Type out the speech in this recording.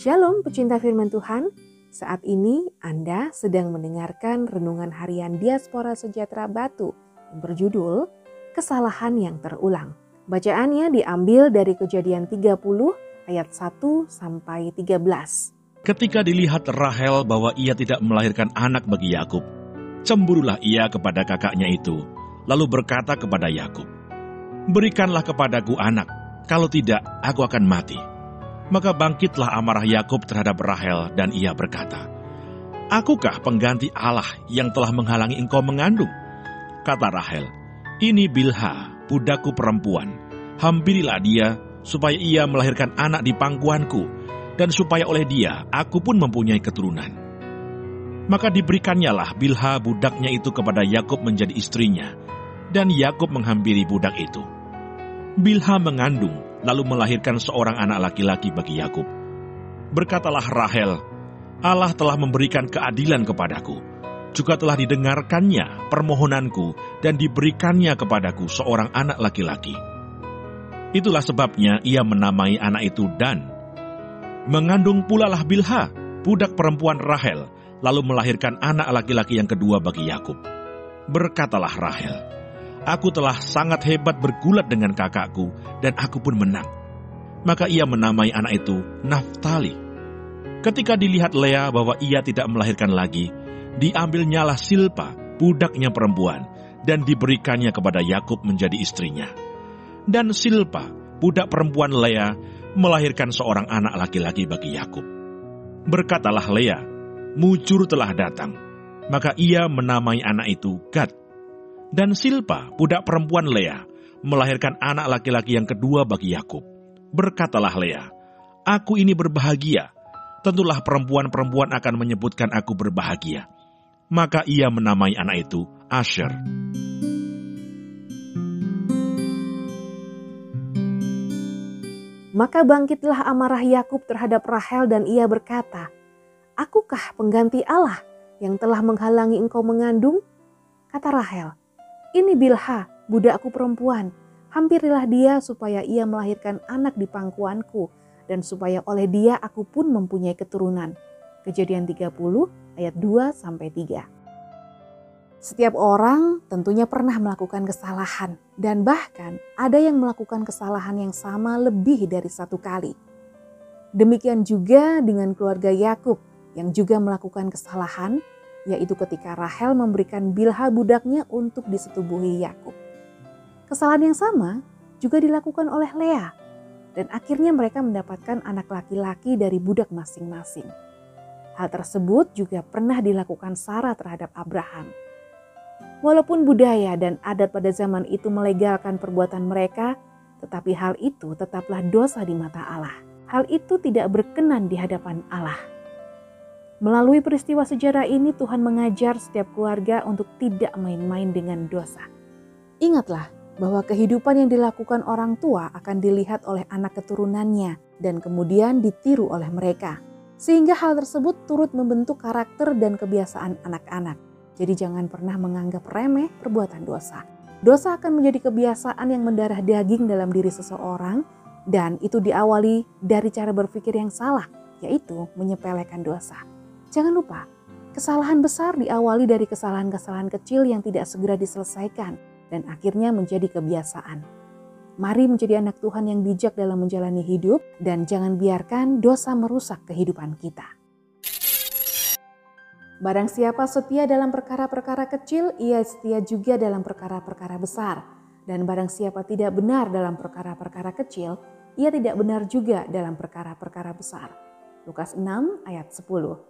Shalom pecinta firman Tuhan, saat ini Anda sedang mendengarkan renungan harian Diaspora Sejahtera Batu yang berjudul Kesalahan yang Terulang. Bacaannya diambil dari kejadian 30 ayat 1 sampai 13. Ketika dilihat Rahel bahwa ia tidak melahirkan anak bagi Yakub, cemburulah ia kepada kakaknya itu, lalu berkata kepada Yakub, "Berikanlah kepadaku anak, kalau tidak aku akan mati." Maka bangkitlah amarah Yakub terhadap Rahel dan ia berkata, Akukah pengganti Allah yang telah menghalangi engkau mengandung? Kata Rahel, ini Bilha, budakku perempuan. Hampirilah dia, supaya ia melahirkan anak di pangkuanku, dan supaya oleh dia aku pun mempunyai keturunan. Maka diberikannya Bilha budaknya itu kepada Yakub menjadi istrinya, dan Yakub menghampiri budak itu. Bilha mengandung lalu melahirkan seorang anak laki-laki bagi Yakub. Berkatalah Rahel, Allah telah memberikan keadilan kepadaku, juga telah didengarkannya permohonanku dan diberikannya kepadaku seorang anak laki-laki. Itulah sebabnya ia menamai anak itu Dan. Mengandung pula lah Bilha, budak perempuan Rahel, lalu melahirkan anak laki-laki yang kedua bagi Yakub. Berkatalah Rahel, Aku telah sangat hebat bergulat dengan kakakku, dan aku pun menang. Maka ia menamai anak itu Naftali. Ketika dilihat Lea bahwa ia tidak melahirkan lagi, diambilnyalah Silpa, budaknya perempuan, dan diberikannya kepada Yakub menjadi istrinya. Dan Silpa, budak perempuan Lea, melahirkan seorang anak laki-laki bagi Yakub. Berkatalah Lea, mujur telah datang. Maka ia menamai anak itu Gad, dan Silpa, budak perempuan Lea, melahirkan anak laki-laki yang kedua bagi Yakub. Berkatalah Lea, "Aku ini berbahagia. Tentulah perempuan-perempuan akan menyebutkan aku berbahagia." Maka ia menamai anak itu Asher. Maka bangkitlah amarah Yakub terhadap Rahel dan ia berkata, "Akukah pengganti Allah yang telah menghalangi engkau mengandung?" Kata Rahel, ini Bilha, budakku perempuan. Hampirilah dia supaya ia melahirkan anak di pangkuanku dan supaya oleh dia aku pun mempunyai keturunan. Kejadian 30 ayat 2 sampai 3. Setiap orang tentunya pernah melakukan kesalahan dan bahkan ada yang melakukan kesalahan yang sama lebih dari satu kali. Demikian juga dengan keluarga Yakub yang juga melakukan kesalahan yaitu ketika Rahel memberikan Bilha budaknya untuk disetubuhi Yakub. Kesalahan yang sama juga dilakukan oleh Lea dan akhirnya mereka mendapatkan anak laki-laki dari budak masing-masing. Hal tersebut juga pernah dilakukan Sarah terhadap Abraham. Walaupun budaya dan adat pada zaman itu melegalkan perbuatan mereka, tetapi hal itu tetaplah dosa di mata Allah. Hal itu tidak berkenan di hadapan Allah. Melalui peristiwa sejarah ini Tuhan mengajar setiap keluarga untuk tidak main-main dengan dosa. Ingatlah bahwa kehidupan yang dilakukan orang tua akan dilihat oleh anak keturunannya dan kemudian ditiru oleh mereka. Sehingga hal tersebut turut membentuk karakter dan kebiasaan anak-anak. Jadi jangan pernah menganggap remeh perbuatan dosa. Dosa akan menjadi kebiasaan yang mendarah daging dalam diri seseorang dan itu diawali dari cara berpikir yang salah, yaitu menyepelekan dosa. Jangan lupa, kesalahan besar diawali dari kesalahan-kesalahan kecil yang tidak segera diselesaikan dan akhirnya menjadi kebiasaan. Mari menjadi anak Tuhan yang bijak dalam menjalani hidup dan jangan biarkan dosa merusak kehidupan kita. Barang siapa setia dalam perkara-perkara kecil, ia setia juga dalam perkara-perkara besar. Dan barang siapa tidak benar dalam perkara-perkara kecil, ia tidak benar juga dalam perkara-perkara besar. Lukas 6 ayat 10